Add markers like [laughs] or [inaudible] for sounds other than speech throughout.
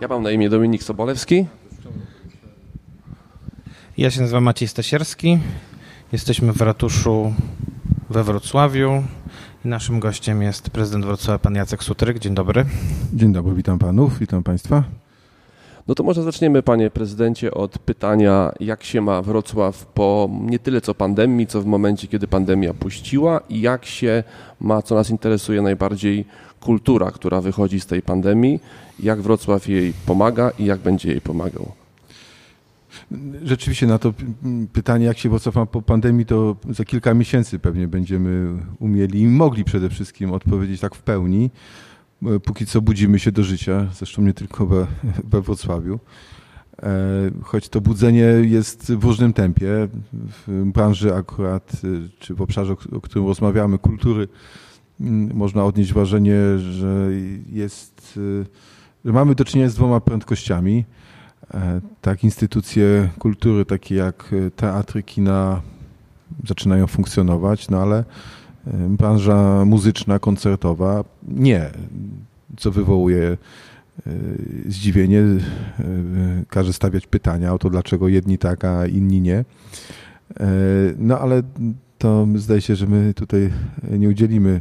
Ja mam na imię Dominik Sobolewski. Ja się nazywam Maciej Stasierski. Jesteśmy w ratuszu we Wrocławiu. Naszym gościem jest prezydent Wrocławia, pan Jacek Sutryk. Dzień dobry. Dzień dobry, witam panów, witam państwa. No to może zaczniemy, panie prezydencie, od pytania, jak się ma Wrocław po nie tyle co pandemii, co w momencie, kiedy pandemia puściła i jak się ma, co nas interesuje najbardziej, kultura, która wychodzi z tej pandemii, jak Wrocław jej pomaga i jak będzie jej pomagał. Rzeczywiście na to pytanie, jak się Wrocław ma po pandemii, to za kilka miesięcy pewnie będziemy umieli i mogli przede wszystkim odpowiedzieć tak w pełni. Póki co budzimy się do życia, zresztą nie tylko we, [laughs] we Wrocławiu. E, choć to budzenie jest w różnym tempie. W branży akurat, czy w obszarze, o którym rozmawiamy, kultury, można odnieść wrażenie, że jest, że mamy do czynienia z dwoma prędkościami. E, tak, instytucje kultury, takie jak teatry, kina, zaczynają funkcjonować, no ale e, branża muzyczna, koncertowa nie, co wywołuje e, zdziwienie, każe stawiać pytania o to, dlaczego jedni tak, a inni nie. No ale to zdaje się, że my tutaj nie udzielimy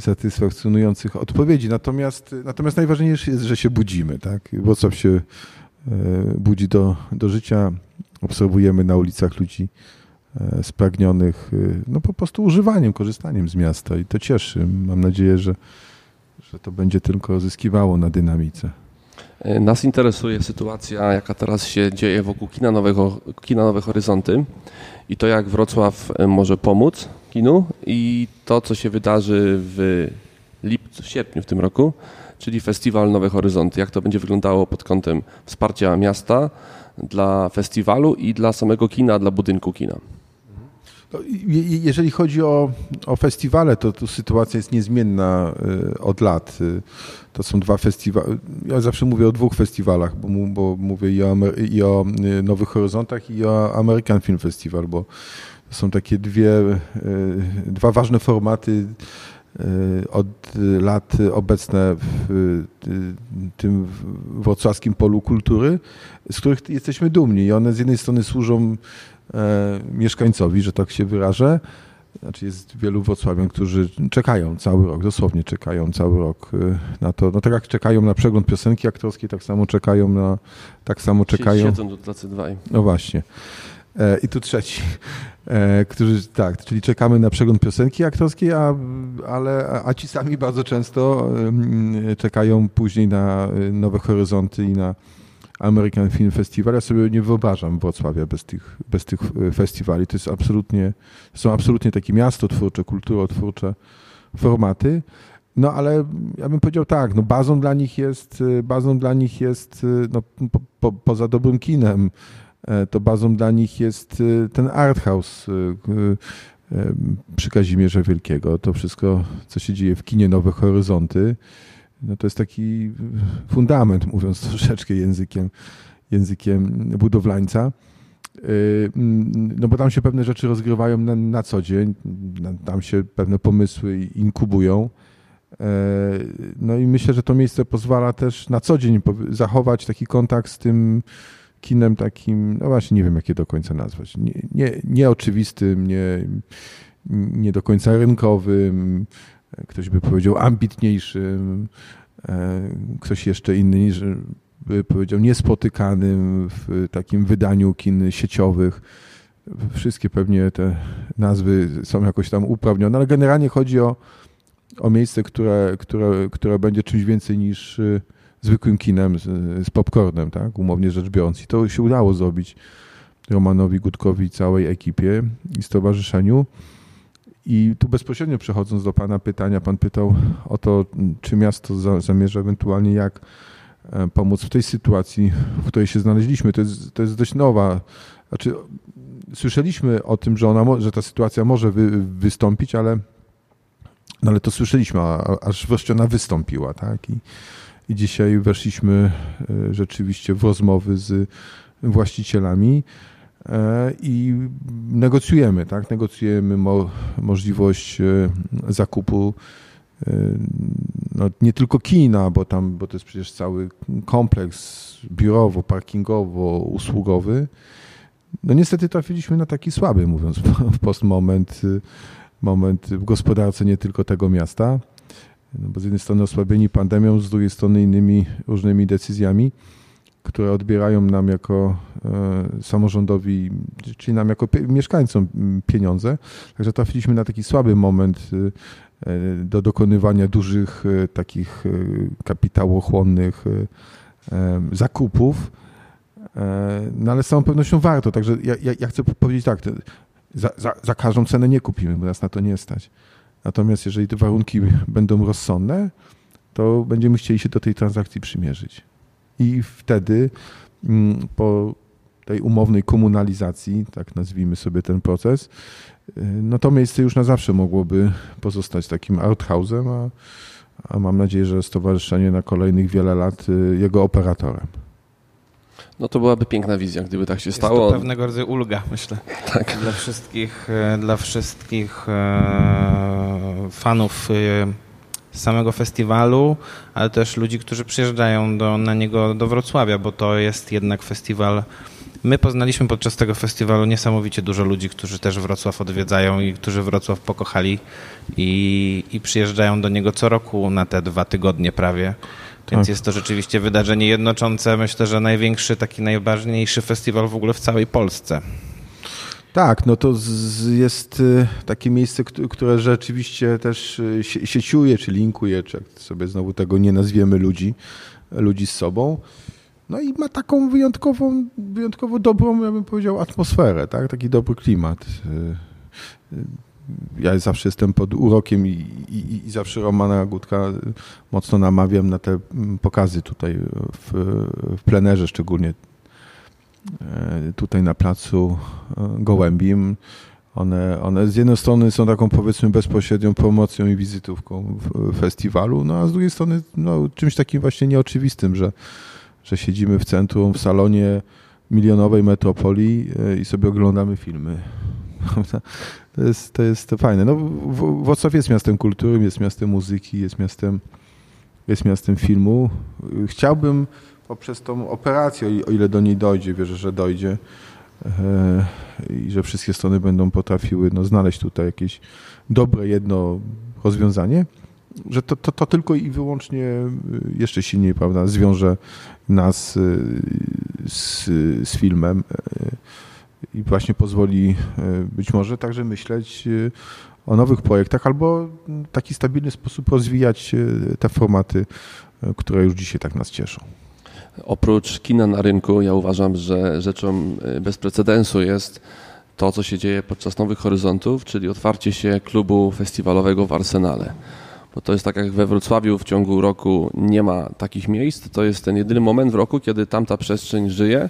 satysfakcjonujących odpowiedzi. Natomiast, natomiast najważniejsze jest, że się budzimy. Tak? Wrocław się E, budzi do, do życia. Obserwujemy na ulicach ludzi e, spragnionych e, no po prostu używaniem, korzystaniem z miasta i to cieszy. Mam nadzieję, że, że to będzie tylko zyskiwało na dynamice. Nas interesuje sytuacja, jaka teraz się dzieje wokół kina, Nowego, kina Nowe Horyzonty i to, jak Wrocław może pomóc kinu i to, co się wydarzy w lipcu, sierpniu w tym roku, czyli Festiwal Nowe Horyzonty. Jak to będzie wyglądało pod kątem wsparcia miasta dla festiwalu i dla samego kina, dla budynku kina? No, jeżeli chodzi o, o festiwale, to, to sytuacja jest niezmienna y, od lat. Y, to są dwa festiwale. Ja zawsze mówię o dwóch festiwalach, bo, bo mówię i o, i o, y, Nowych Horyzontach, i o American Film Festival, bo to są takie dwie, dwa ważne formaty od lat obecne w tym wrocławskim polu kultury, z których jesteśmy dumni. I one z jednej strony służą e, mieszkańcowi, że tak się wyrażę. Znaczy jest wielu wrocławian, którzy czekają cały rok, dosłownie czekają cały rok y, na to. No tak jak czekają na przegląd piosenki aktorskiej, tak samo czekają na, tak samo czekają. Siedzą tu tacy dwaj. No właśnie. E, I tu trzeci, e, którzy tak, czyli czekamy na przegląd piosenki aktorskiej, a, ale, a ci sami bardzo często czekają później na e, Nowe Horyzonty i na American Film Festival. Ja sobie nie wyobrażam Wrocławia bez tych, bez tych festiwali. To jest absolutnie, są absolutnie takie miasto twórcze, kulturotwórcze formaty. No ale ja bym powiedział tak, no bazą dla nich jest, bazą dla nich jest no, po, po, poza dobrym kinem, to bazą dla nich jest e, ten art house e, przy Kazimierza Wielkiego. To wszystko, co się dzieje w kinie Nowe Horyzonty, no to jest taki fundament, mówiąc [laughs] troszeczkę językiem, językiem budowlańca. No bo tam się pewne rzeczy rozgrywają na, na co dzień, tam się pewne pomysły inkubują. No i myślę, że to miejsce pozwala też na co dzień zachować taki kontakt z tym, kinem takim, no właśnie nie wiem jak je do końca nazwać, nie, nie, nieoczywistym, nie, nie do końca rynkowym, ktoś by powiedział ambitniejszym, e, ktoś jeszcze inny by powiedział niespotykanym w takim wydaniu kin sieciowych. Wszystkie pewnie te nazwy są jakoś tam uprawnione, ale generalnie chodzi o, o miejsce, które, które, które będzie czymś więcej niż zwykłym kinem z, z popcornem, tak, umownie rzecz biorąc. I to się udało zrobić Romanowi Gutkowi i całej ekipie i stowarzyszeniu. I tu bezpośrednio przechodząc do Pana pytania, Pan pytał o to, czy miasto za, zamierza ewentualnie jak e, pomóc w tej sytuacji, w której się znaleźliśmy. To jest, to jest dość nowa. Znaczy, słyszeliśmy o tym, że, ona, że ta sytuacja może wy, wystąpić, ale, no ale to słyszeliśmy, a, aż wreszcie ona wystąpiła. Tak? I, i dzisiaj weszliśmy e, rzeczywiście w rozmowy z właścicielami e, i negocjujemy, tak? Negocjujemy mo możliwość e, zakupu no, nie tylko kina, bo tam, bo to jest przecież cały kompleks biurowo, parkingowo, usługowy. No niestety trafiliśmy na taki słaby, mówiąc wprost, moment, moment w gospodarce nie tylko tego miasta. No bo z jednej strony osłabieni pandemią, z drugiej strony innymi różnymi decyzjami, które odbierają nam jako e, samorządowi, czyli nam jako mieszkańcom pieniądze. Także trafiliśmy na taki słaby moment e, do dokonywania dużych e, takich kapitałochłonnych zakupów. No ale z całą pewnością warto. Także ja, ja, ja chcę powiedzieć tak, za, za, za każdą cenę nie kupimy, bo nas na to nie stać. Natomiast jeżeli te warunki będą rozsądne, to będziemy chcieli się do tej transakcji przymierzyć. I wtedy mm, po tej umownej komunalizacji, tak nazwijmy sobie ten proces, y, no to miejsce już na zawsze mogłoby pozostać takim arthouse'em, a, a mam nadzieję, że stowarzyszenie na kolejnych wiele lat y, jego operatorem. No to byłaby piękna wizja, gdyby tak się Jest stało. to pewnego rodzaju ulga, myślę. Tak. Dla wszystkich, e, dla wszystkich e, fanów e, samego festiwalu, ale też ludzi, którzy przyjeżdżają do, na niego do Wrocławia, bo to jest jednak festiwal. My poznaliśmy podczas tego festiwalu niesamowicie dużo ludzi, którzy też Wrocław odwiedzają i którzy Wrocław pokochali i, i przyjeżdżają do niego co roku na te dwa tygodnie prawie. Więc tak. jest to rzeczywiście wydarzenie jednoczące. Myślę, że największy, taki najważniejszy festiwal w ogóle w całej Polsce. Tak, no to jest y, takie miejsce, które rzeczywiście też y, sieciuje, czy linkuje, czy jak sobie znowu tego nie nazwiemy ludzi, ludzi z sobą. No i ma taką wyjątkową, wyjątkowo dobrą, ja bym powiedział, atmosferę, tak? taki dobry klimat. Ja zawsze jestem pod urokiem i, i, i zawsze Romana Gutka mocno namawiam na te pokazy tutaj w, w plenerze, szczególnie e, tutaj na placu e, Gołębim. One, one z jednej strony są taką powiedzmy bezpośrednią promocją i wizytówką festiwalu, no a z drugiej strony no, czymś takim właśnie nieoczywistym, że, że siedzimy w centrum, w salonie milionowej metropolii e, i sobie oglądamy filmy. [laughs] To jest, to jest fajne. No, Wrocław jest miastem kultury, jest miastem muzyki, jest miastem, jest miastem filmu. Chciałbym poprzez tą operację, o ile do niej dojdzie, wierzę, że dojdzie, e, i że wszystkie strony będą potrafiły no, znaleźć tutaj jakieś dobre jedno rozwiązanie, że to, to, to tylko i wyłącznie e, jeszcze silniej prawda, zwiąże nas e, z, z filmem i właśnie pozwoli e, być może także myśleć e, o nowych projektach albo w taki stabilny sposób rozwijać e, te formaty, które już dzisiaj tak nas cieszą. Oprócz kina na rynku, ja uważam, że rzeczą bez precedensu jest to, co się dzieje podczas Nowych Horyzontów, czyli otwarcie się klubu festiwalowego w Arsenale. Bo to jest tak jak we Wrocławiu w ciągu roku nie ma takich miejsc, to jest ten jedyny moment w roku, kiedy tamta przestrzeń żyje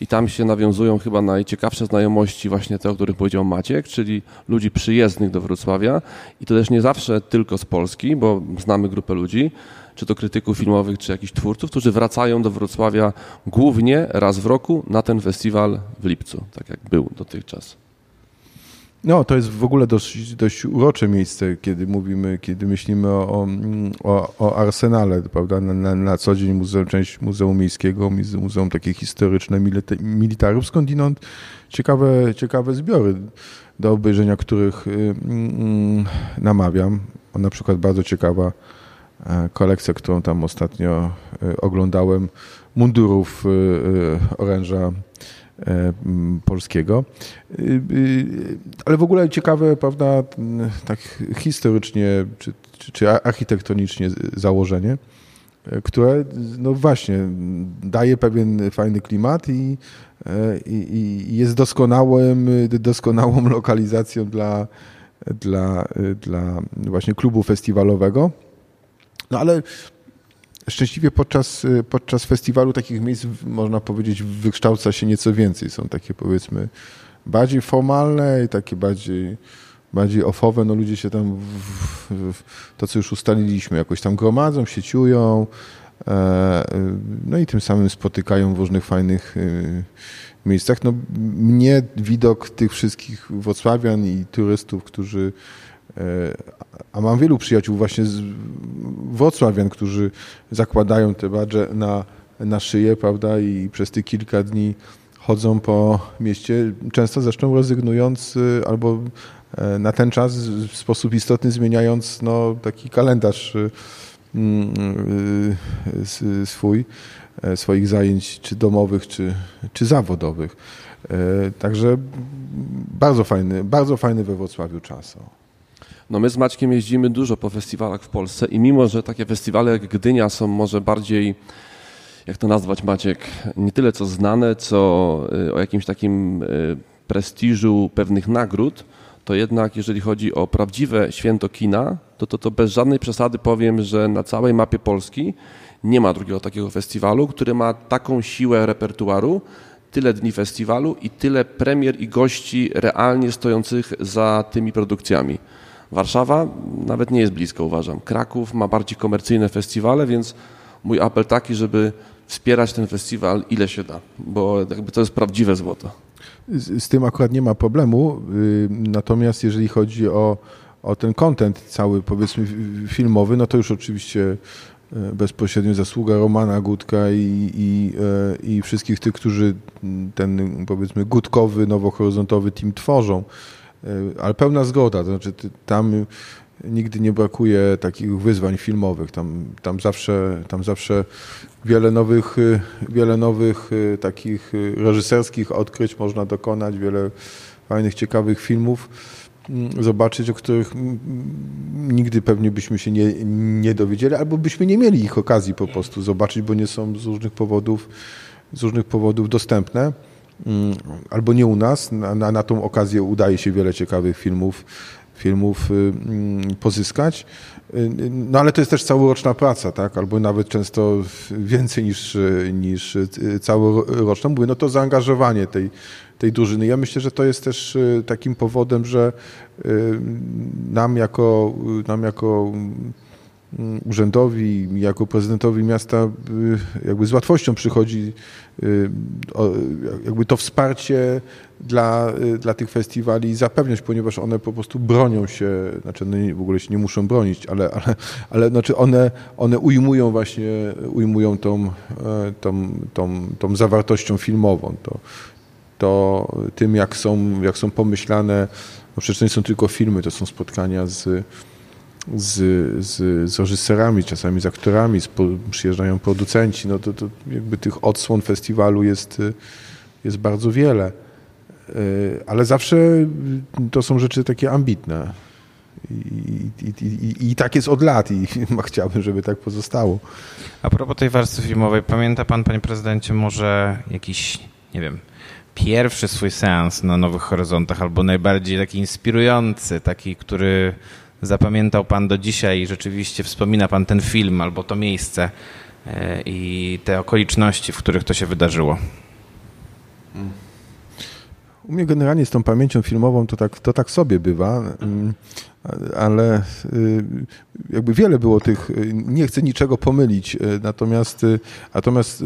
i tam się nawiązują chyba najciekawsze znajomości właśnie te, o których powiedział Maciek, czyli ludzi przyjezdnych do Wrocławia i to też nie zawsze tylko z Polski, bo znamy grupę ludzi, czy to krytyków filmowych, czy jakichś twórców, którzy wracają do Wrocławia głównie raz w roku na ten festiwal w lipcu, tak jak był dotychczas. No, to jest w ogóle dość, dość urocze miejsce, kiedy mówimy, kiedy myślimy o, o, o Arsenale, prawda? Na, na, na, co dzień muzeum, część Muzeum Miejskiego, muzeum takie historyczne, militarów, skądinąd ciekawe, ciekawe zbiory, do obejrzenia których y, mm, namawiam. Na przykład bardzo ciekawa e, kolekcja, którą tam ostatnio y, oglądałem, mundurów y, oręża polskiego. E, e, ale w ogóle ciekawe, prawda, tak historycznie czy, czy, czy architektonicznie założenie, które no właśnie daje pewien fajny klimat i, i, i jest doskonałym, doskonałą [laughs] lokalizacją dla, dla, dla właśnie klubu festiwalowego. No ale Szczęśliwie podczas, y, podczas festiwalu takich miejsc, można powiedzieć, wykształca się nieco więcej. Są takie powiedzmy bardziej formalne i takie bardziej, bardziej ofowe. No ludzie się tam, to co już ustaliliśmy, jakoś tam gromadzą, sieciują, e, no i tym samym spotykają w różnych fajnych y, miejscach. No, mnie widok tych wszystkich Wrocławian i turystów, którzy a mam wielu przyjaciół właśnie z wrocławian, którzy zakładają te badże na, na szyję, prawda, i przez te kilka dni chodzą po mieście, często zresztą rezygnując albo na ten czas w sposób istotny zmieniając no, taki kalendarz mm, swój, swoich zajęć czy domowych, czy, czy zawodowych. E, także bardzo fajny, bardzo fajny we Wrocławiu czas. No my z Maćkiem jeździmy dużo po festiwalach w Polsce i mimo, że takie festiwale jak Gdynia są może bardziej, jak to nazwać Maciek, nie tyle co znane, co y, o jakimś takim y, prestiżu pewnych nagród, to jednak jeżeli chodzi o prawdziwe święto kina, to, to, to bez żadnej przesady powiem, że na całej mapie Polski nie ma drugiego takiego festiwalu, który ma taką siłę repertuaru, tyle dni festiwalu i tyle premier i gości realnie stojących za tymi produkcjami. Warszawa nawet nie jest blisko, uważam. Kraków ma bardziej komercyjne festiwale, więc mój apel taki, żeby wspierać ten festiwal ile się da, bo jakby to jest prawdziwe złoto. Z, z tym akurat nie ma problemu, y, natomiast jeżeli chodzi o, o ten content cały, powiedzmy filmowy, no to już oczywiście E, bezpośrednio zasługa Romana Gutka i, i, e, i wszystkich tych, którzy ten powiedzmy gutkowy, nowohoryzontowy team tworzą. E, ale pełna zgoda, to znaczy tam nigdy nie brakuje takich wyzwań filmowych. Tam, tam, zawsze, tam zawsze wiele nowych, wiele nowych takich reżyserskich odkryć można dokonać, wiele fajnych, ciekawych filmów. Mm, zobaczyć, o których nigdy pewnie byśmy się nie, nie dowiedzieli, albo byśmy nie mieli ich okazji po prostu zobaczyć, bo nie są z różnych powodów, z różnych powodów dostępne. Mm, albo nie u nas. Na, na, na tą okazję udaje się wiele ciekawych filmów, filmów y, mm, pozyskać. Y, no ale to jest też całoroczna praca, tak? albo nawet często więcej niż, niż y, całoroczna. Mówię, no to zaangażowanie tej, tej drużyny. Ja myślę, że to jest też y, takim powodem, że y, nam jako, nam jako urzędowi, jako prezydentowi miasta y, jakby z łatwością przychodzi jakby to wsparcie dla, dla tych festiwali zapewniać, ponieważ one po prostu bronią się, znaczy w ogóle się nie muszą bronić, ale, ale, ale znaczy one, one ujmują właśnie, ujmują tą, tą, tą, tą zawartością filmową. To, to tym, jak są, jak są pomyślane, no przecież to nie są tylko filmy, to są spotkania z, z, z, z reżyserami, czasami z aktorami, z, przyjeżdżają producenci, no to, to jakby tych odsłon festiwalu jest, jest bardzo wiele. E, ale zawsze to są rzeczy takie ambitne. I, i, i, I, tak jest od lat i [laughs] chciałbym, żeby tak pozostało. A propos tej warstwy filmowej, pamięta pan, panie prezydencie, może jakiś, nie wiem, pierwszy swój seans na Nowych Horyzontach, albo najbardziej taki inspirujący, taki, który zapamiętał Pan do dzisiaj i rzeczywiście wspomina Pan ten film albo to miejsce e, i te okoliczności, w których to się wydarzyło? U mnie generalnie z tą pamięcią filmową to tak, to tak sobie bywa. Mm, ale y, jakby wiele było tych, y, nie chcę niczego pomylić, y, natomiast, natomiast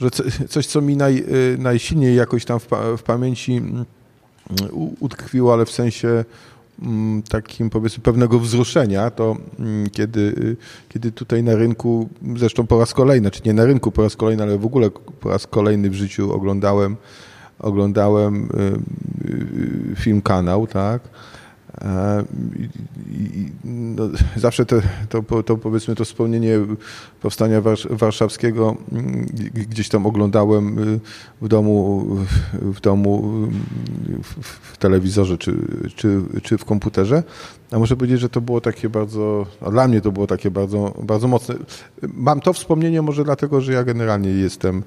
że coś, co mi naj, najsilniej jakoś tam w, w pamięci mm, utkwiło, ale w sensie takim powiedzmy pewnego wzruszenia, to mm, kiedy, kiedy tutaj na rynku, zresztą po raz kolejny, czy nie na rynku po raz kolejny, ale w ogóle po raz kolejny w życiu oglądałem, oglądałem film Kanał, tak, I, no, zawsze to, to, to, powiedzmy to wspomnienie powstania warszawskiego gdzieś tam oglądałem y, w domu, w domu w telewizorze czy, czy, czy w komputerze. A muszę powiedzieć, że to było takie bardzo, dla mnie to było takie bardzo, bardzo mocne. Mam to wspomnienie może dlatego, że ja generalnie jestem,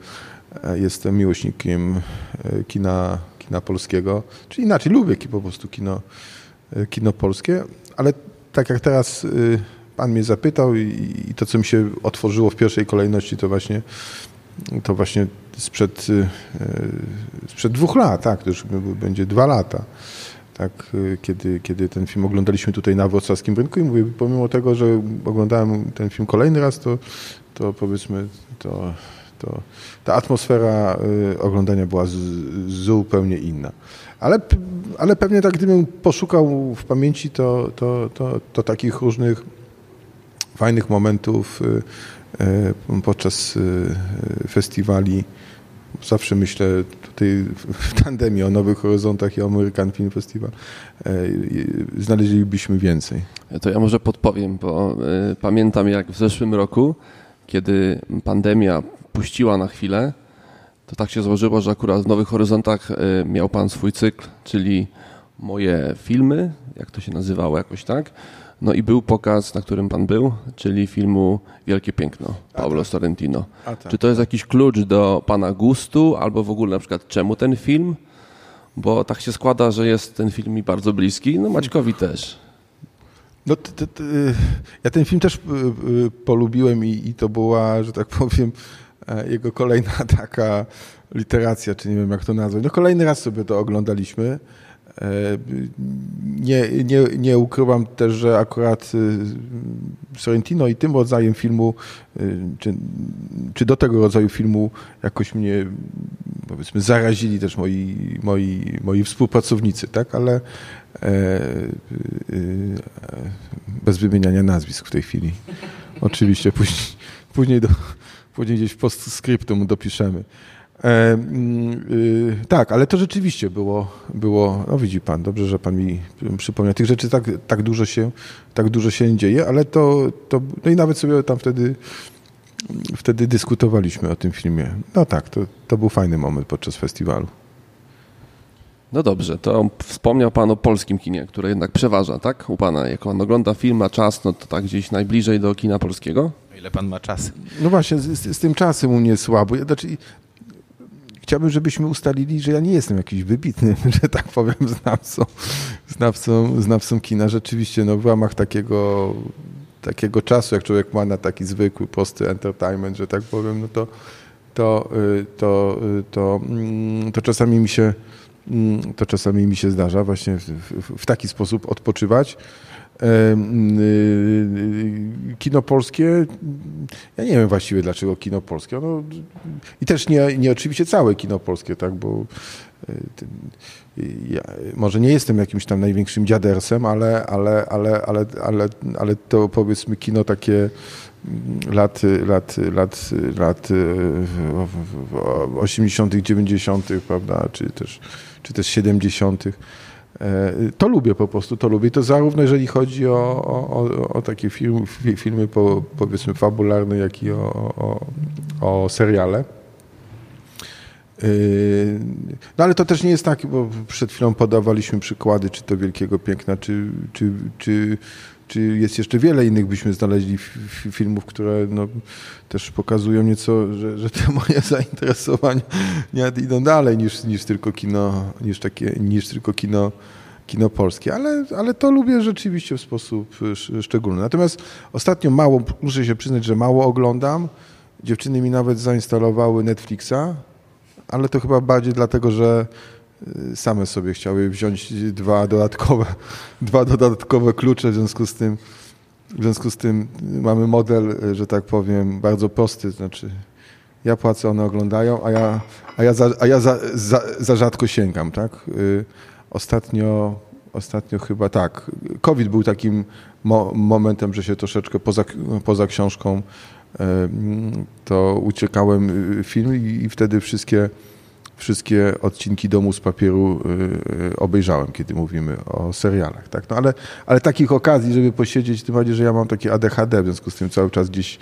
jestem miłośnikiem e, kina, kina polskiego, czy inaczej lubię po prostu kino E, kino polskie, ale tak jak teraz y, pan mnie zapytał i, to, co mi się otworzyło w pierwszej kolejności, to właśnie to właśnie sprzed, y, sprzed dwóch lat, tak, to już będzie dwa lata, tak, kiedy, kiedy ten film oglądaliśmy tutaj na wrocławskim rynku i mówię, pomimo tego, że oglądałem ten film kolejny raz, to, to powiedzmy, to, to ta atmosfera oglądania była z, zupełnie inna. Ale, ale pewnie tak, gdybym poszukał w pamięci, to, to, to, to takich różnych fajnych momentów podczas festiwali. Zawsze myślę tutaj w tandemie o Nowych Horyzontach i o American Film Festival. Znaleźlibyśmy więcej. To ja może podpowiem, bo pamiętam jak w zeszłym roku, kiedy pandemia puściła na chwilę, to tak się złożyło, że akurat w Nowych Horyzontach miał Pan swój cykl, czyli moje filmy, jak to się nazywało jakoś tak. No i był pokaz, na którym pan był, czyli filmu Wielkie Piękno, Paulo tak. Sorrentino. Tak. Czy to jest jakiś klucz do pana gustu, albo w ogóle na przykład czemu ten film? Bo tak się składa, że jest ten film mi bardzo bliski, no Maćkowi też. No, t, t, ja ten film też y, y, polubiłem i, i, to była, że tak powiem, jego kolejna [laughs] taka literacja, czy nie wiem jak to nazwać. No kolejny raz sobie to oglądaliśmy. E, nie, nie, nie ukrywam też, że akurat y, Sorrentino i tym rodzajem filmu, y, czy, czy do tego rodzaju filmu jakoś mnie powiedzmy zarazili też moi, moi, moi współpracownicy, tak, ale e, e, bez wymieniania nazwisk w tej chwili. Oczywiście później, później, do, później gdzieś w postscriptum dopiszemy. E, mm, y, tak, ale to rzeczywiście było, było, no widzi pan, dobrze, że pan mi przypomniał. Tych rzeczy tak, tak, dużo, się, tak dużo się dzieje, ale to, to, no i nawet sobie tam wtedy, wtedy dyskutowaliśmy o tym filmie. No tak, to, to był fajny moment podczas festiwalu. No dobrze, to wspomniał Pan o polskim kinie, które jednak przeważa, tak? U Pana, jak Pan ogląda film, ma czas, no to tak gdzieś najbliżej do kina polskiego? Ile Pan ma czas? No właśnie, z, z, tym czasem u mnie słabo. Znaczy, chciałbym, żebyśmy ustalili, że ja nie jestem jakiś wybitny, [laughs] że tak powiem, znawcą, znawcą, znawcą kina. Rzeczywiście no, w ramach takiego, takiego czasu, jak człowiek ma na taki zwykły, prosty entertainment, że tak powiem, no to, to, y, to, y, to, mm, to czasami mi się mm, to czasami mi się zdarza właśnie w, w, w taki sposób odpoczywać. Y, kino polskie, ja nie wiem właściwie dlaczego kino polskie. Ono, I też nie, nie oczywiście całe kino polskie, tak, bo ja, może nie jestem jakimś tam największym dziadersem, ale, ale, ale, ale, ale, ale to powiedzmy kino takie lat, lat, lat, lat 80., 90., prawda, czy też, czy też 70. E, to lubię po prostu, to lubię. To zarówno jeżeli chodzi o, o, o takie film, filmy po, powiedzmy fabularne, jak i o, o, o seriale. E, no ale to też nie jest tak, bo przed chwilą podawaliśmy przykłady, czy to Wielkiego Piękna, czy, czy, czy, czy jest jeszcze wiele innych, byśmy znaleźli filmów, które no, też pokazują nieco, że, że te [laughs] moje zainteresowania idą dalej niż, niż tylko kino, niż takie, niż tylko kino, kino polskie, ale, ale to lubię rzeczywiście w sposób szczególny. Natomiast ostatnio mało, muszę się przyznać, że mało oglądam. Dziewczyny mi nawet zainstalowały Netflixa, ale to chyba bardziej dlatego, że same sobie chciały wziąć dwa dodatkowe, [laughs] dwa dodatkowe klucze, w związku z tym w związku z tym mamy model, że tak powiem, bardzo prosty, znaczy ja płacę, one oglądają, a ja, a ja, za, a ja za, za, za rzadko sięgam, tak? Y, ostatnio, ostatnio chyba tak. COVID był takim mo momentem, że się troszeczkę poza, poza książką y, to uciekałem y, film i, i wtedy wszystkie wszystkie odcinki Domu z Papieru y, y, obejrzałem, kiedy mówimy o serialach. Tak? No ale, ale takich okazji, żeby posiedzieć, tym bardziej, że ja mam takie ADHD, w związku z tym cały czas gdzieś,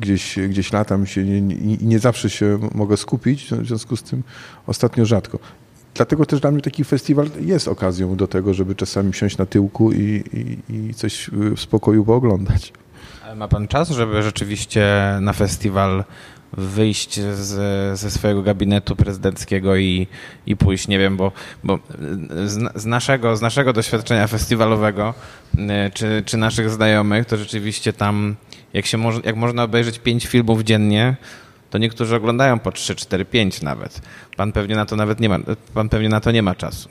gdzieś, gdzieś latam się i nie, nie, zawsze się mogę skupić, w związku z tym ostatnio rzadko. Dlatego też dla mnie taki festiwal jest okazją do tego, żeby czasami siąść na tyłku i, i, i coś w spokoju pooglądać. Ale ma pan czas, żeby rzeczywiście na festiwal wyjść z, ze swojego gabinetu prezydenckiego i, i pójść, nie wiem, bo, bo z, z, naszego, z naszego doświadczenia festiwalowego e, czy, czy naszych znajomych, to rzeczywiście tam, jak, się jak można obejrzeć pięć filmów dziennie, to niektórzy oglądają po 3, 4, 5 nawet. Pan pewnie na to nawet nie ma, pan pewnie na to nie ma czasu.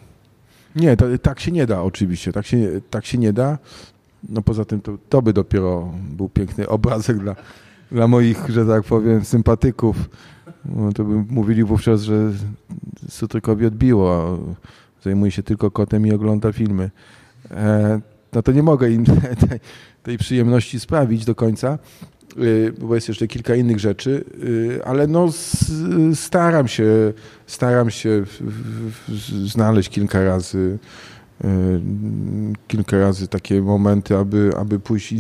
Nie, to, tak się nie da oczywiście, tak się, tak się nie da. No poza tym to, to by dopiero był piękny obrazek dla, dla moich, że tak powiem, sympatyków. No, to by mówili wówczas, że Sutrykowi odbiło, zajmuje się tylko kotem i ogląda filmy. E, no to nie mogę im [laughs] tej, tej przyjemności sprawić do końca, bo jest jeszcze kilka innych rzeczy, ale no staram się, staram się znaleźć kilka razy kilka razy takie momenty, aby, aby pójść i,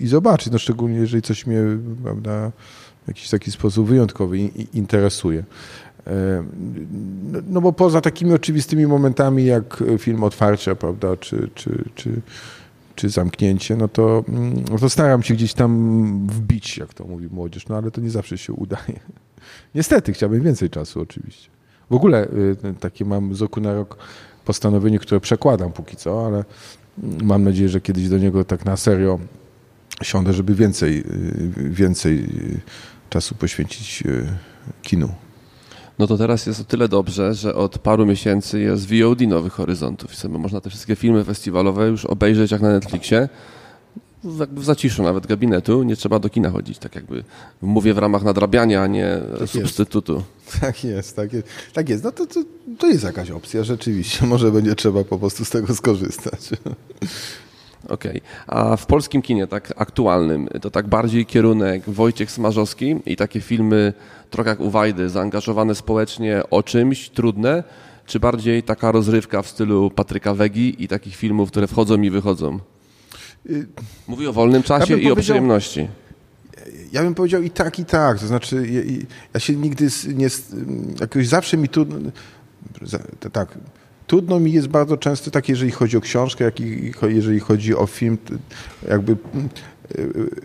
i zobaczyć, no szczególnie jeżeli coś mnie prawda, w jakiś taki sposób wyjątkowy interesuje. No, no bo poza takimi oczywistymi momentami jak film otwarcia, prawda, czy, czy, czy, czy zamknięcie, no to, no to staram się gdzieś tam wbić, jak to mówi młodzież, no ale to nie zawsze się udaje. [laughs] Niestety, chciałbym więcej czasu oczywiście. W ogóle y, takie mam z roku na rok postanowienie, które przekładam póki co, ale mam nadzieję, że kiedyś do niego tak na serio siądę, żeby więcej, y, więcej czasu poświęcić y, kinu. No to teraz jest o tyle dobrze, że od paru miesięcy jest VOD Nowych Horyzontów można te wszystkie filmy festiwalowe już obejrzeć jak na Netflixie. W, zaciszu nawet gabinetu, nie trzeba do kina chodzić, tak jakby mówię w ramach nadrabiania, a nie tak substytutu. Jest. Tak jest, tak jest. Tak jest. No to, to, to jest jakaś opcja, rzeczywiście. Może będzie trzeba po prostu z tego skorzystać. [laughs] Okej. Okay. A w polskim kinie, tak aktualnym, to tak bardziej kierunek Wojciech Smarzowski i takie filmy trochę jak u Wajdy, zaangażowane społecznie o czymś, trudne, czy bardziej taka rozrywka w stylu Patryka Wegi i takich filmów, które wchodzą i wychodzą? Y, Mówi o wolnym czasie ja i o przyjemności. Ja bym powiedział i tak, i tak. To znaczy, ja, ja się nigdy nie. Jakoś zawsze mi tu. Tak Trudno mi jest bardzo często tak, jeżeli chodzi o książkę, jak i jeżeli chodzi o film, jakby mm,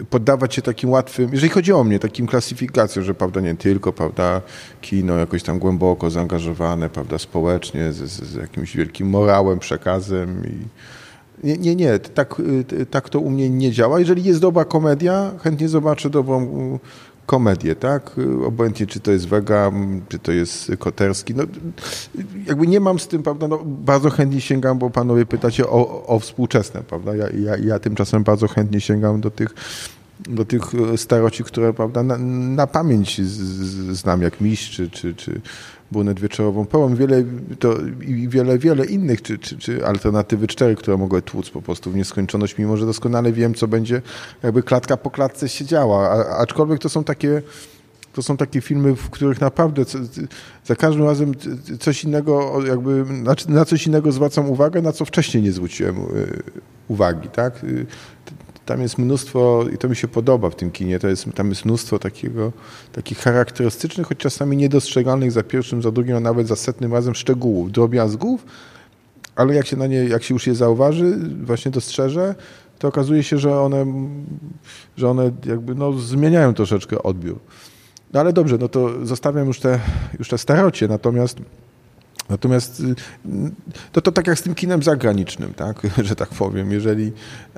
y, poddawać się takim łatwym, jeżeli chodzi o mnie, takim klasyfikacjom, że prawda, nie tylko, prawda, kino jakoś tam głęboko zaangażowane, prawda, społecznie, z, z jakimś wielkim morałem, przekazem i nie, nie, nie, tak, y, tak to u mnie nie działa. Jeżeli jest dobra komedia, chętnie zobaczę dobrą komedię, tak? Obojętnie, czy to jest Wega, czy to jest Koterski. No, jakby nie mam z tym, prawda, no, bardzo chętnie sięgam, bo panowie pytacie o, o współczesne, prawda? Ja, ja, ja tymczasem bardzo chętnie sięgam do tych do tych staroci, które prawda, na, na pamięć z, z, znam, jak Miś, czy, czy, czy, Brunet Wieczorową Połą, wiele, to, i wiele, wiele innych, czy, czy, czy alternatywy cztery, które mogły tłuc po prostu w nieskończoność, mimo że doskonale wiem, co będzie jakby klatka po klatce się działa. A, aczkolwiek to są takie to są takie filmy, w których naprawdę za każdym razem coś innego, jakby na coś innego zwracam uwagę, na co wcześniej nie zwróciłem y, uwagi, tak? Tam jest mnóstwo, i to mi się podoba w tym kinie, to jest, tam jest mnóstwo takiego, takich charakterystycznych, choć czasami niedostrzegalnych za pierwszym, za drugim, a nawet za setnym razem szczegółów, drobiazgów, ale jak się na nie, jak się już je zauważy, właśnie dostrzeże, to okazuje się, że one, że one jakby no, zmieniają troszeczkę odbiór. No ale dobrze, no to zostawiam już te, już te starocie, natomiast Natomiast y, to, to tak jak z tym kinem zagranicznym, tak? [laughs] że tak powiem. Jeżeli,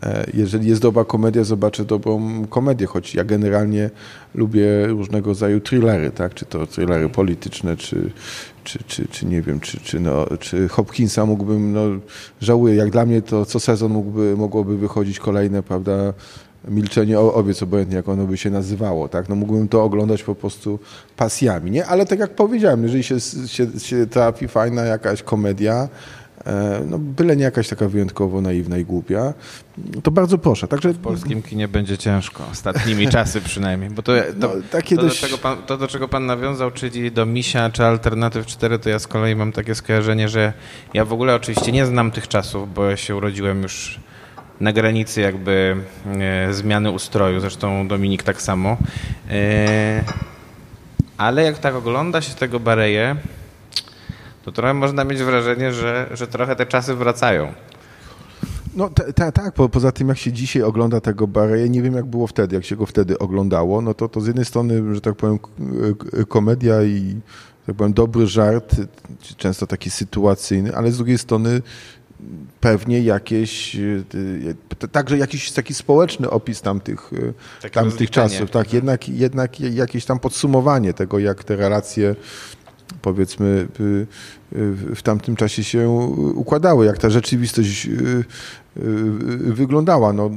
e, jeżeli jest dobra komedia, zobaczę dobrą komedię, choć ja generalnie lubię różnego rodzaju thrillery, tak? czy to thrillery polityczne, czy, czy, czy, czy nie wiem, czy, czy, no, czy Hopkinsa mógłbym, no, żałuję, jak dla mnie to co sezon mógłby, mogłoby wychodzić kolejne, prawda, Milczenie owiec, obojętnie jak ono by się nazywało, tak? No mógłbym to oglądać po prostu pasjami, nie? Ale tak jak powiedziałem, jeżeli się, się, się trafi fajna jakaś komedia, e, no byle nie jakaś taka wyjątkowo naiwna i głupia, to bardzo proszę. Także... W polskim kinie będzie ciężko, ostatnimi [laughs] czasy przynajmniej, bo to, to, no, takie to, dość... do czego pan, to, do czego pan nawiązał, czyli do Misia czy Alternatyw 4, to ja z kolei mam takie skojarzenie, że ja w ogóle oczywiście nie znam tych czasów, bo ja się urodziłem już na granicy jakby e, zmiany ustroju, zresztą Dominik tak samo. E, ale jak tak ogląda się tego Bareje, to trochę można mieć wrażenie, że, że trochę te czasy wracają. No tak, ta, po, poza tym jak się dzisiaj ogląda tego Bareje, nie wiem jak było wtedy, jak się go wtedy oglądało, no to, to z jednej strony, że tak powiem, komedia i tak powiem, dobry żart, często taki sytuacyjny, ale z drugiej strony pewnie jakieś, y, y, także jakiś taki społeczny opis tamtych, y, tamtych czasów. Tak, jednak, jednak jakieś tam podsumowanie tego, jak te relacje powiedzmy w tamtym czasie się układały, jak ta rzeczywistość wyglądała. No,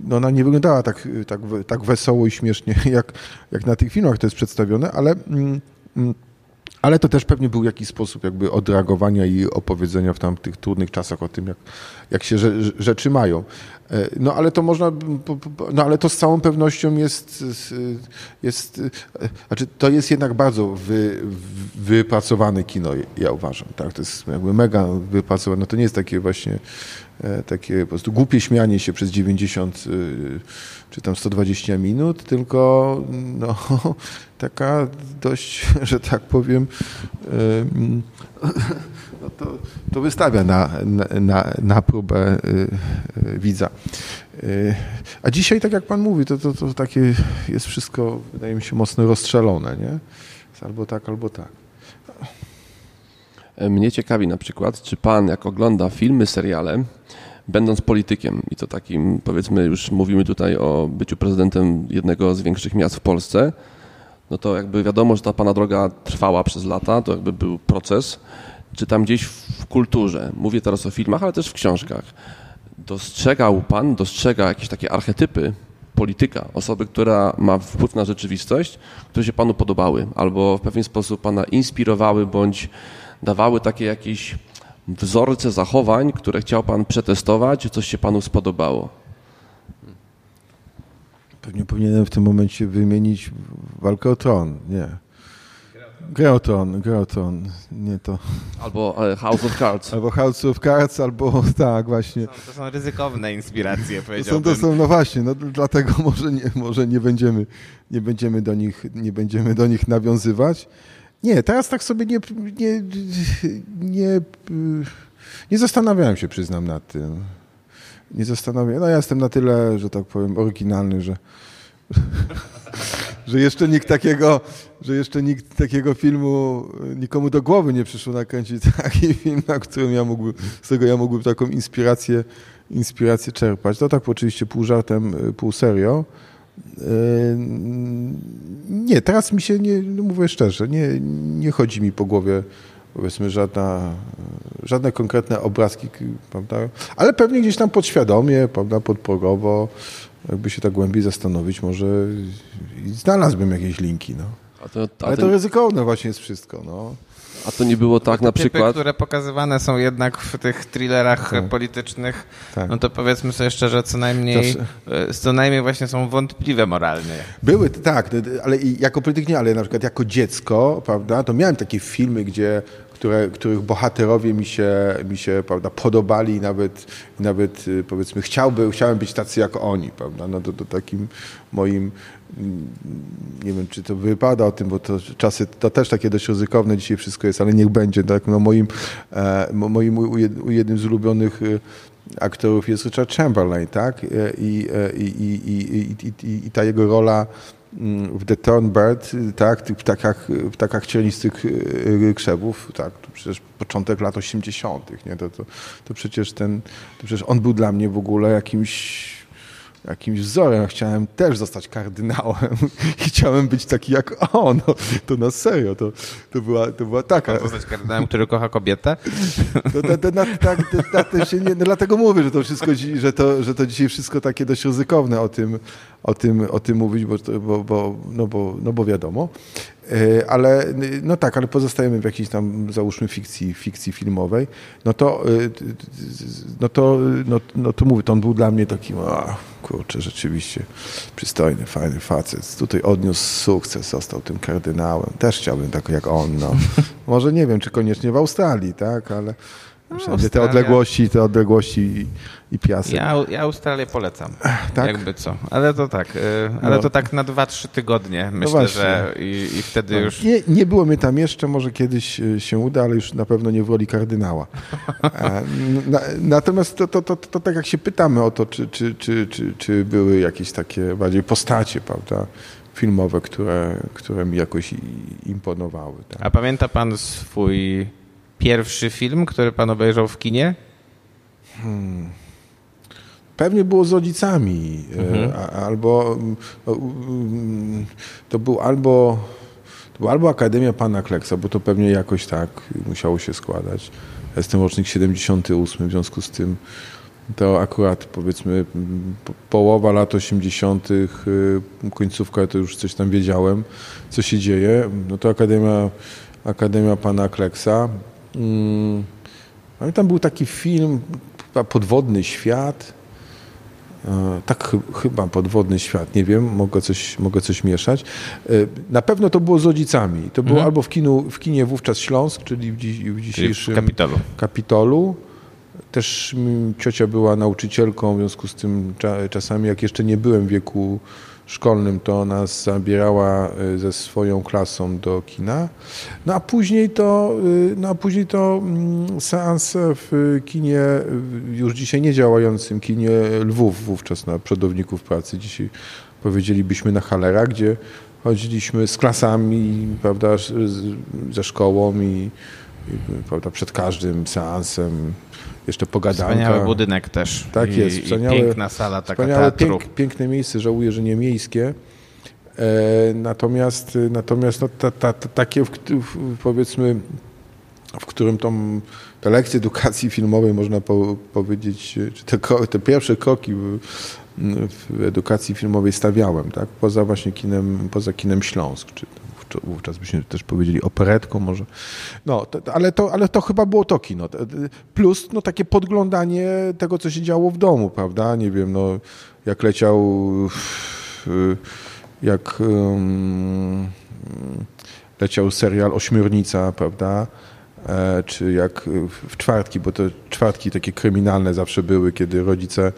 no ona nie wyglądała tak, tak, tak wesoło i śmiesznie, [laughs] jak, jak na tych filmach to jest przedstawione, ale mm, mm, ale to też pewnie był jakiś sposób jakby odreagowania i opowiedzenia w tamtych trudnych czasach o tym, jak, jak się rzeczy mają. E, no ale to można, no ale to z całą pewnością jest, jest znaczy to jest jednak bardzo wy, wypracowane kino, ja uważam, tak, to jest jakby mega wypracowane, no to nie jest takie właśnie e, takie po prostu głupie śmianie się przez 90 czy tam 120 minut, tylko no, [laughs] taka dość, [laughs] że tak powiem, no to, to wystawia na, na, na próbę y, y, widza. Y, a dzisiaj, tak jak pan mówi, to, to, to takie jest wszystko, wydaje mi się, mocno rozstrzelone, nie? albo tak, albo tak. Mnie ciekawi na przykład, czy pan, jak ogląda filmy, seriale, będąc politykiem i to takim, powiedzmy, już mówimy tutaj o byciu prezydentem jednego z większych miast w Polsce, no to jakby wiadomo, że ta pana droga trwała przez lata, to jakby był proces, czy tam gdzieś w kulturze, mówię teraz o filmach, ale też w książkach, dostrzegał pan, dostrzega jakieś takie archetypy polityka, osoby, która ma wpływ na rzeczywistość, które się panu podobały, albo w pewien sposób pana inspirowały, bądź dawały takie jakieś wzorce zachowań, które chciał pan przetestować, coś się panu spodobało? Pewnie powinienem w tym momencie wymienić walkę o tron. Nie. Grę o tron, grę o tron. Nie to. Albo e, House of Cards. Albo House of Cards, albo [laughs] tak, właśnie. To są, to są ryzykowne inspiracje, powiedziałbym. To są, to są, no właśnie, no dlatego [laughs] może nie, może nie będziemy, nie będziemy do nich, nie będziemy do nich nawiązywać. Nie, teraz tak sobie nie, nie, nie, nie zastanawiałem się, przyznam, nad tym. Nie zastanawiałem. No ja jestem na tyle, że tak powiem, oryginalny, że, [laughs] że jeszcze nikt takiego, że jeszcze nikt takiego filmu, nikomu do głowy nie przyszło nakręcić [laughs] taki film, na którym ja mógłbym, z którego ja mógłbym taką inspirację, inspirację czerpać. To tak oczywiście pół żartem, pół serio. Yy, nie, teraz mi się, nie, no mówię szczerze, nie, nie chodzi mi po głowie powiedzmy żadna, żadne konkretne obrazki, prawda? ale pewnie gdzieś tam podświadomie, prawda, podprogowo, jakby się tak głębiej zastanowić, może znalazłbym jakieś linki. No. A to, a ale to ryzykowne właśnie jest wszystko. No. A to nie było tak na typy, przykład... które pokazywane są jednak w tych thrillerach tak. politycznych, tak. no to powiedzmy sobie szczerze, co najmniej, e, co najmniej właśnie są wątpliwe moralnie. Były, tak, ale jako polityk nie, ale na przykład jako dziecko, prawda, to miałem takie filmy, gdzie które, których bohaterowie mi się, mi się prawda, podobali i nawet, nawet y, powiedzmy chciałby, chciałem być tacy jak oni, prawda? No to, to takim moim nie wiem, czy to wypada o tym, bo to czasy to też takie dość ryzykowne dzisiaj wszystko jest, ale niech będzie. Tak? No moim, e, moim jednym z ulubionych y, aktorów jest Richard Chamberlain, tak? E, I, i, i, i, i ta jego rola mm, w The Thornbird, tak, tych ptakach, ptakach cielistych y, krzewów, tak, to przecież początek lat 80., nie, to, to, to przecież ten, to przecież on był dla mnie w ogóle jakimś jakimś wzorem. Chciałem też zostać kardynałem [laughs] i chciałem być taki jak on. No, to na serio, to, to, była, to była taka... Zostać kardynałem, który kocha kobietę? To, to, to, na, tak, to się nie, no dlatego mówię, że to wszystko, że to, że to dzisiaj wszystko takie dość ryzykowne o tym, o tym, o tym mówić, bo, bo, bo, no, bo, no bo wiadomo. E, ale no tak, ale pozostajemy w jakiejś tam załóżmy fikcji, fikcji filmowej, no to e, no to, no, no to mówię, to on był dla mnie taki, kurczę, rzeczywiście przystojny, fajny facet. Tutaj odniósł sukces, został tym kardynałem. Też chciałbym tak jak on, no. [laughs] Może nie wiem, czy koniecznie w Australii, tak, ale Wszędzie te odległości, te odległości i, i piasek. Ja, ja Australię polecam. Tak? Jakby co. Ale to tak, y, ale no. to tak na 2-3 tygodnie no myślę, że i, i wtedy no. już. Nie, nie było mnie tam jeszcze, może kiedyś y, się uda, ale już na pewno nie w roli kardynała. [laughs] E, na, natomiast to, to, to, to, tak jak się pytamy o to, czy, czy, czy, czy, czy były jakieś takie bardziej postacie, prawda? filmowe, które, które mi jakoś imponowały. Tak? A pamięta pan swój pierwszy film, który pan obejrzał w kinie? Hmm. Pewnie było z rodzicami, e, mhm. albo no, mm, to był albo to była albo Akademia Pana Kleksa, bo to pewnie jakoś tak musiało się składać. Ja jestem rocznik 78, w związku z tym to akurat powiedzmy połowa lat 80., y, końcówka to już coś tam wiedziałem, co się dzieje. No to Akademia Akademia Pana Kleksa. Mm, Tam był taki film, Podwodny Świat. E, tak chyba Podwodny Świat, nie wiem, mogę coś, mogę coś mieszać. E, na pewno to było z rodzicami. To było mhm. albo w, kinu, w kinie wówczas Śląsk, czyli w, dziś, w dzisiejszym czyli w Kapitolu. Kapitolu. Też ciocia była nauczycielką, w związku z tym czasami, jak jeszcze nie byłem w wieku szkolnym, to nas zabierała y, ze swoją klasą do kina. No a później to, y, no a później to mm, seanse w kinie, już dzisiaj nie działającym kinie Lwów, wówczas na przodowników pracy. Dzisiaj powiedzielibyśmy na Halera, gdzie chodziliśmy z klasami, prawda, ze szkołą i, i prawda, przed każdym seansem jeszcze pogadanka. Wspaniały budynek też. Tak I, jest. Wspaniały, piękna sala taka wspaniałe, pięk, piękne miejsce, żałuję, że nie miejskie. E, natomiast natomiast no, ta, ta, ta, takie, w, w, powiedzmy, w którym tą, te lekcje edukacji filmowej, można po, powiedzieć, czy te, te pierwsze kroki w, w, edukacji filmowej stawiałem, tak? poza właśnie kinem, poza kinem Śląsk, czy wówczas byśmy też powiedzieli operetką może. No, to, ale, to, ale to chyba było to kino. Plus no, takie podglądanie tego, co się działo w domu, prawda? Nie wiem, no, jak leciał jak um, leciał serial Ośmiornica, prawda? E, czy jak w czwartki, bo te czwartki takie kryminalne zawsze były, kiedy rodzice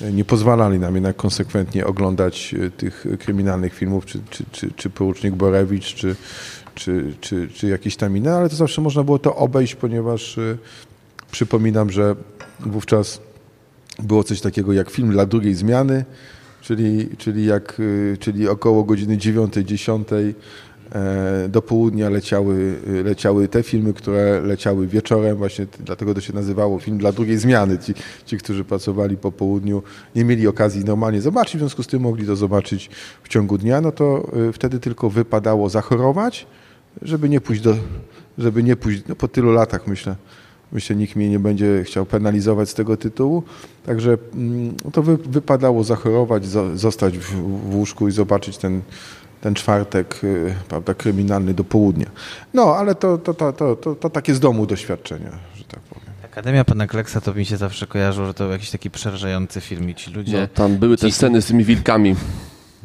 nie pozwalali nam jednak konsekwentnie oglądać e, tych kryminalnych filmów, czy, czy, czy, czy Porucznik Borewicz, czy, czy, czy, czy jakieś tam inne, ale to zawsze można było to obejść, ponieważ e, przypominam, że wówczas było coś takiego jak film dla drugiej zmiany, czyli, czyli, jak, e, czyli około godziny 9-10 E, do południa leciały, leciały te filmy, które leciały wieczorem, właśnie dlatego to się nazywało film dla drugiej zmiany. Ci, ci, którzy pracowali po południu, nie mieli okazji normalnie zobaczyć, w związku z tym mogli to zobaczyć w ciągu dnia, no to e, wtedy tylko wypadało zachorować, żeby nie pójść do, żeby nie pójść, no po tylu latach myślę, myślę, nikt mnie nie będzie chciał penalizować z tego tytułu. Także mm, to wy, wypadało zachorować, zostać w, w łóżku i zobaczyć ten ten czwartek y, prawda, kryminalny do południa. No, ale to, to, to, to, to, to takie z domu doświadczenia, że tak powiem. Akademia Pana Kleksa to mi się zawsze kojarzyło, że to był jakiś taki przerażający film i ci ludzie... No, tam były te sceny z tymi wilkami.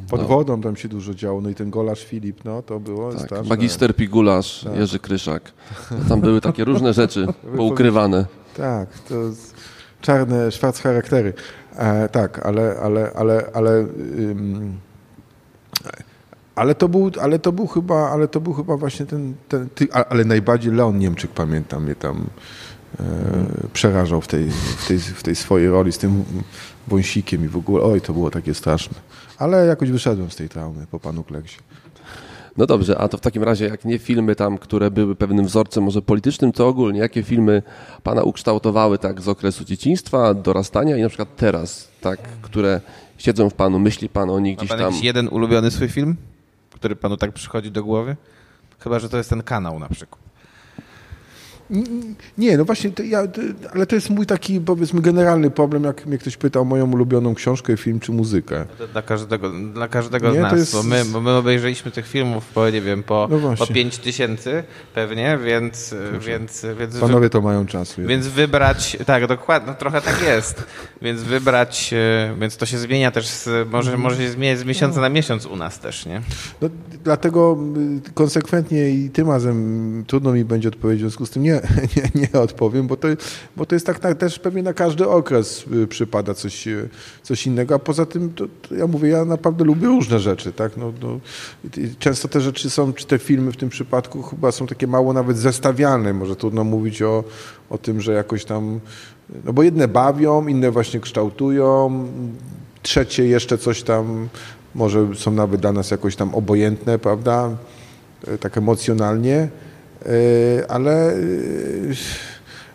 Pod no. wodą tam się dużo działo, no i ten golarz Filip, no to było tak, straszne. Magister Pigularz, tak. Jerzy Kryszak. Tam były takie różne rzeczy [laughs] poukrywane. Tak, to czarne, szwarc charaktery. E, tak, ale, ale, ale, ale ym, ale to był, ale to był chyba, ale to był chyba właśnie ten, ten ty, ale najbardziej Leon Niemczyk pamiętam mnie tam e, przerażał w tej, w, tej, w tej swojej roli z tym wąsikiem i w ogóle, oj to było takie straszne. Ale jakoś wyszedłem z tej traumy po panu Kleksie. No dobrze, a to w takim razie jak nie filmy tam, które były pewnym wzorcem może politycznym, to ogólnie jakie filmy pana ukształtowały tak z okresu dzieciństwa, dorastania i na przykład teraz, tak, które siedzą w panu, myśli pan o nich gdzieś tam. Ma pan jeden ulubiony swój film? Który panu tak przychodzi do głowy? Chyba, że to jest ten kanał na przykład. Nie, no właśnie, to ja, ale to jest mój taki, powiedzmy, generalny problem, jak mnie ktoś pyta o moją ulubioną książkę, film czy muzykę. No dla każdego, dla każdego nie, z nas, jest... bo, my, bo my obejrzeliśmy tych filmów, po, nie wiem, po, no po 5 tysięcy pewnie, więc, więc, więc... Panowie to mają czas. Więc wybrać, tak, dokładnie, no, trochę tak jest, więc wybrać, e, więc to się zmienia też, z, może, mhm. może się zmieniać z miesiąca na miesiąc u nas też, nie? No, dlatego y, konsekwentnie i tym razem trudno mi będzie odpowiedzieć, w związku z tym nie, [laughs] nie, nie odpowiem, bo to, bo to jest tak, tak też pewnie na każdy okres y, przypada coś, y, coś innego, a poza tym to, to ja mówię, ja naprawdę lubię różne rzeczy, tak, no, no, często te rzeczy są, czy te filmy w tym przypadku chyba są takie mało nawet zestawiane, może trudno mówić o, o tym, że jakoś tam, no bo jedne bawią, inne właśnie kształtują, trzecie jeszcze coś tam, może są nawet dla nas jakoś tam obojętne, prawda, e, tak emocjonalnie, ale, e,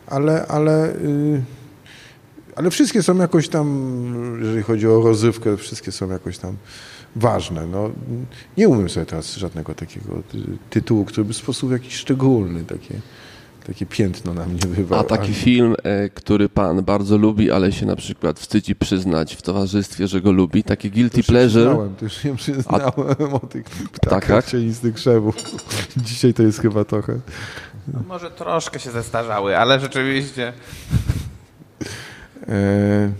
ale, ale, e, ale wszystkie są jakoś tam, jeżeli chodzi o rozrywkę, wszystkie są jakoś tam ważne. No, nie umiem sobie teraz żadnego takiego tytułu, który by w sposób jakiś szczególny, takie, takie piętno na mnie bywa. A taki film, e, który pan bardzo lubi, ale się na przykład wstydzi przyznać w towarzystwie, że go lubi, takie guilty to pleasure. Przyznałem, to już się przyznałem o tych ptakach Ptakach? cienistych krzewów. [laughs] Dzisiaj to jest chyba trochę... No, może troszkę się zestarzały, ale rzeczywiście... E...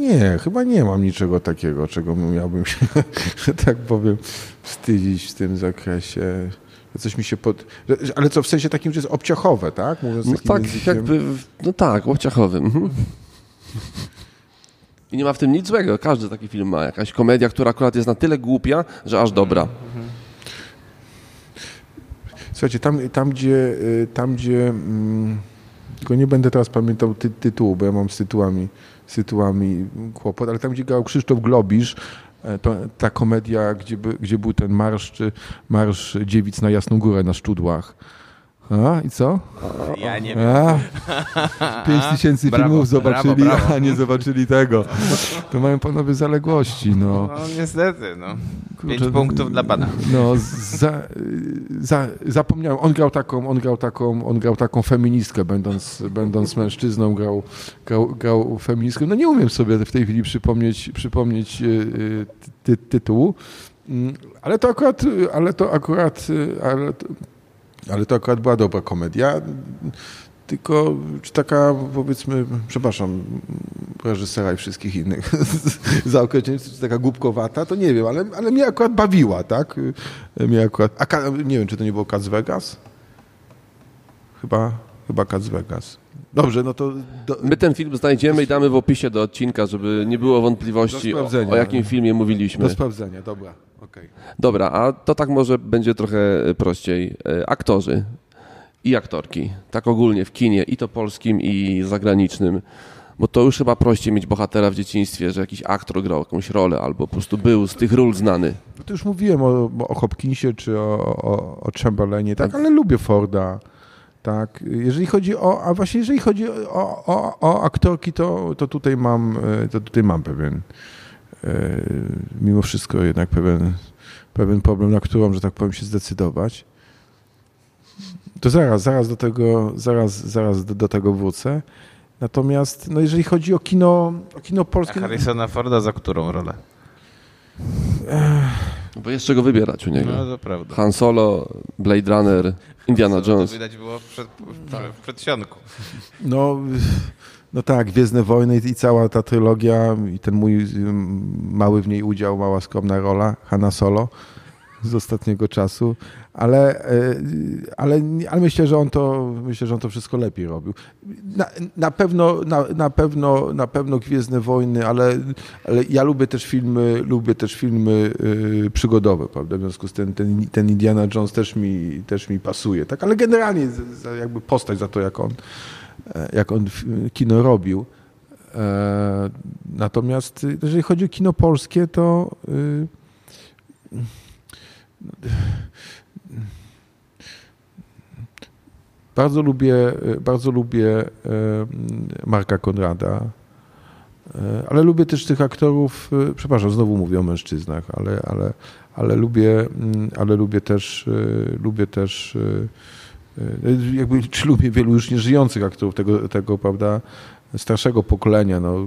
Nie, chyba nie mam niczego takiego, czego miałbym się, [laughs] że tak powiem, wstydzić w tym zakresie. Coś mi się pod... Ale co, w sensie takim, że jest obciachowe, tak? Mówiąc no tak, językiem... jakby, no tak, obciachowym. Mhm. I nie ma w tym nic złego. Każdy taki film ma. Jakaś komedia, która akurat jest na tyle głupia, że aż dobra. Słuchajcie, tam, tam gdzie, y, tam gdzie mm, tylko nie będę teraz pamiętał ty, tytułu, bo ja mam z tytułami, z tytułami kłopot, ale tam gdzie grał Krzysztof Globisz, to, ta komedia, gdzie, gdzie był ten marsz, marsz dziewic na Jasną Górę na Szczudłach. A, i co? Ja nie wiem. [laughs] Pięć tysięcy filmów zobaczyli, brawo, brawo. a nie zobaczyli tego. To mają panowie zaległości, no. No niestety, no. Pięć Kurczę, punktów dla pana. No, za, za, zapomniałem. On grał taką, on grał taką, on grał taką feministkę, będąc, będąc mężczyzną, grał, grał, grał feministkę. No nie umiem sobie w tej chwili przypomnieć, przypomnieć y, ty, tytułu, mm, ale to akurat, ale to akurat, ale to, ale to akurat była dobra komedia. Tylko taka, powiedzmy, przepraszam, reżysera i wszystkich innych [laughs] za określenie, czy taka głupkowata, to nie wiem, ale, ale mnie akurat bawiła, tak? Mnie akurat, a nie wiem, czy to nie było Cats Vegas? Chyba, chyba Cats Vegas. Dobrze, no to... Do... My ten film znajdziemy i damy w opisie do odcinka, żeby nie było wątpliwości, o, o, jakim filmie mówiliśmy. Do sprawdzenia, dobra. Okay. Dobra, a to tak może będzie trochę prościej. E, aktorzy i aktorki, tak ogólnie w kinie, i to polskim, i zagranicznym, bo to już chyba prościej mieć bohatera w dzieciństwie, że jakiś aktor grał jakąś rolę, albo po prostu był z tych ról znany. No to już mówiłem o, o Hopkinsie czy o, o, o Chamberlainie, tak, ale lubię Forda. Tak, jeżeli chodzi o, a właśnie jeżeli chodzi o, o, o aktorki, to, to tutaj mam, e, to tutaj mam pewien, e, mimo wszystko jednak pewien, pewien problem, na którą, że tak powiem, się zdecydować. To zaraz, zaraz do tego, zaraz, zaraz do, do tego wrócę. Natomiast no jeżeli chodzi o kino, o kino polskie... A Harrisona Forda za którą rolę? Bo jest czego wybierać u niego. No to prawda. Han Solo, Blade Runner, Indiana Jones. To widać było w, przed, w przedsionku. No, no tak, Gwiezdne Wojny i cała ta trylogia i ten mój mały w niej udział, mała skromna rola Hanna Solo z ostatniego czasu, ale, e, ale, ale myślę, że on to myślę, że on to wszystko lepiej robił. Na, na pewno, na, na, pewno, na pewno Gwiezdne Wojny, ale, ale ja lubię też filmy, lubię też filmy y, przygodowe, prawda? W związku z tym ten, ten Indiana Jones też mi, też mi pasuje, tak? Ale generalnie jakby postać za to, jak on, e, jak on kino robił. E, natomiast jeżeli chodzi o kino polskie, to bardzo lubię, bardzo lubię e, Marka Konrada, e, ale lubię też tych aktorów, e, przepraszam, znowu mówię o mężczyznach, ale, ale, ale, lubię, mm, ale lubię też, lubię też jakby, czy lubię wielu już nieżyjących aktorów tego, tego prawda, starszego pokolenia, no,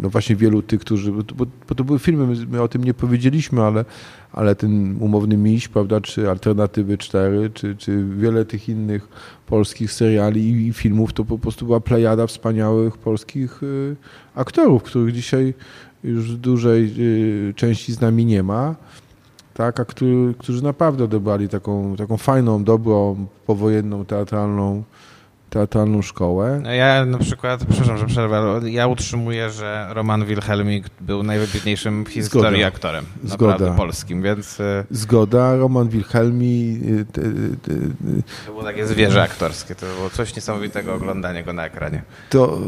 no właśnie wielu tych, którzy, bo, bo to były filmy, my, o tym nie powiedzieliśmy, ale, ale ten Umowny Miś, prawda, czy Alternatywy 4, czy, czy wiele tych innych polskich seriali i, i filmów, to po prostu była plejada wspaniałych polskich y, aktorów, których dzisiaj już w dużej y, części z nami nie ma, tak, a który, którzy naprawdę odebrali taką, taką fajną, dobrą, powojenną, teatralną teatralną szkołę. Ja na przykład, przepraszam, że przerwę, ale ja utrzymuję, że Roman Wilhelmik był najwybitniejszym w historii Zgoda. aktorem Zgoda. polskim, więc... E, Zgoda, Roman Wilhelmi... E, to było takie zwierzę aktorskie, to było coś niesamowitego oglądanie go na ekranie. To,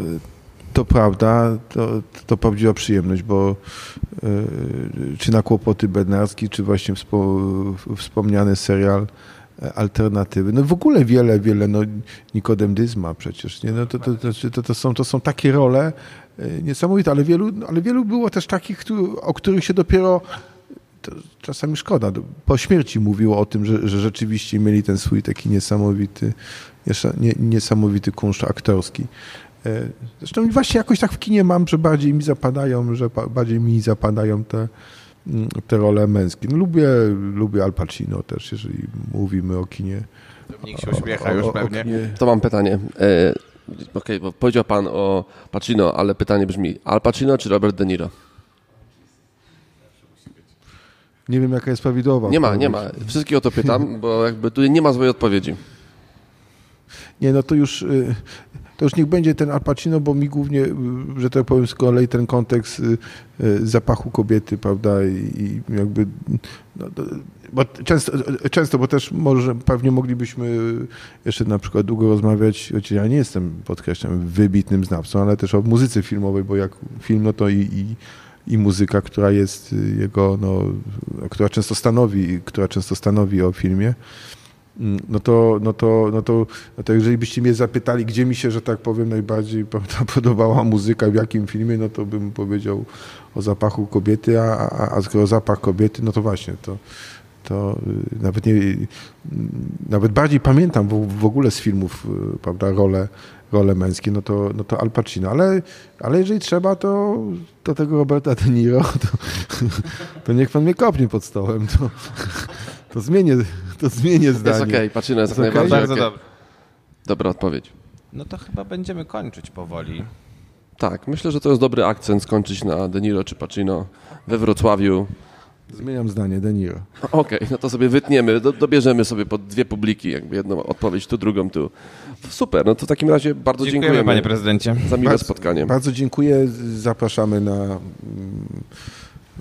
to prawda, to, to prawdziwa przyjemność, bo czy na kłopoty Bednarski, czy właśnie wspo, wspomniany serial alternatywy. No w ogóle wiele, wiele, no Nikodem Dyzma przecież, nie? No to, to, to, to, są, to są takie role e, niesamowite, ale wielu, ale wielu było też takich, o których się dopiero czasami szkoda. Po śmierci mówił o tym, że, że rzeczywiście mieli ten swój taki niesamowity, niesamowity kunszt aktorski. E, zresztą właśnie jakoś tak w kinie mam, że bardziej mi zapadają, że bardziej mi zapadają te, te role męskie. No, lubię, lubię Al Pacino też, jeżeli mówimy o kinie. Nikt się uśmiecha już pewnie. To mam pytanie. E, Okej, okay, bo powiedział pan o Pacino, ale pytanie brzmi, Al Pacino czy Robert De Niro? Nie wiem, jaka jest prawidłowa. Nie ma, nie ma. Wszystkich o to pytam, bo jakby tu nie ma złej odpowiedzi. Nie, no to już, y, już niech będzie ten Al Pacino, bo mi głównie, y, że tak powiem, z kolei ten kontekst y, zapachu kobiety, prawda, i jakby, no, bo często, często, bo też może pewnie moglibyśmy jeszcze na przykład długo rozmawiać, choć ja nie jestem, podkreślam, wybitnym znawcą, ale też o muzyce filmowej, bo jak film, no to i, i i muzyka, która jest jego, no, która często stanowi, która często stanowi o filmie, no to, no to, no to, no to jeżeli byście mnie zapytali, gdzie mi się, że tak powiem, najbardziej [laughs] podobała muzyka, w jakim filmie, no to bym powiedział o zapachu kobiety, a, a, a skoro zapach kobiety, no to właśnie, to, to y, nawet nie, nawet bardziej pamiętam w, w ogóle z filmów, y, prawda, rolę, role męskie, no to, no to Al Pacino. Ale, ale jeżeli trzeba, to, to tego Roberta De Niro, to, [laughs] to niech pan mnie kopnie pod stołem. To, to, zmienię, [laughs] to zmienię zdanie. Jest okej, okay. Pacino jest, jest okay? najbardziej Bardzo okay. Dobra odpowiedź. No to chyba będziemy kończyć powoli. Tak, myślę, że to jest dobry akcent skończyć na De Niro czy Pacino we Wrocławiu. Zmieniam zdanie, De Niro. [laughs] Okej, okay, no to sobie wytniemy, do, dobierzemy sobie pod dwie publiki, jakby jedną odpowiedź tu, drugą tu. Super, no to w takim razie bardzo dziękujemy. dziękujemy panie prezydencie. Za miłe bardzo, spotkanie. Bardzo dziękuję, zapraszamy na mm,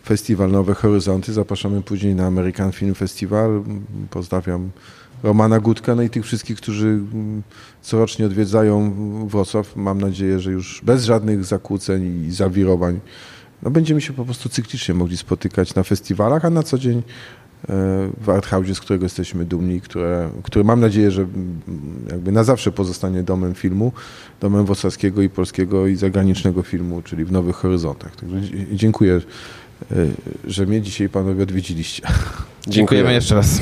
festiwal Nowe Horyzonty, zapraszamy później na American Film Festival. Pozdrawiam Romana Gutka, no i tych wszystkich, którzy mm, corocznie odwiedzają Wrocław. Mam nadzieję, że już bez żadnych zakłóceń i zawirowań no będziemy się po prostu cyklicznie mogli spotykać na festiwalach, a na co dzień e, w Arthouse, z którego jesteśmy dumni, które, które mam nadzieję, że jakby na zawsze pozostanie domem filmu, domem włocławskiego i polskiego i zagranicznego filmu, czyli w Nowych Horyzontach. Także dziękuję, że mnie dzisiaj panowie odwiedziliście. Dziękujemy jeszcze raz.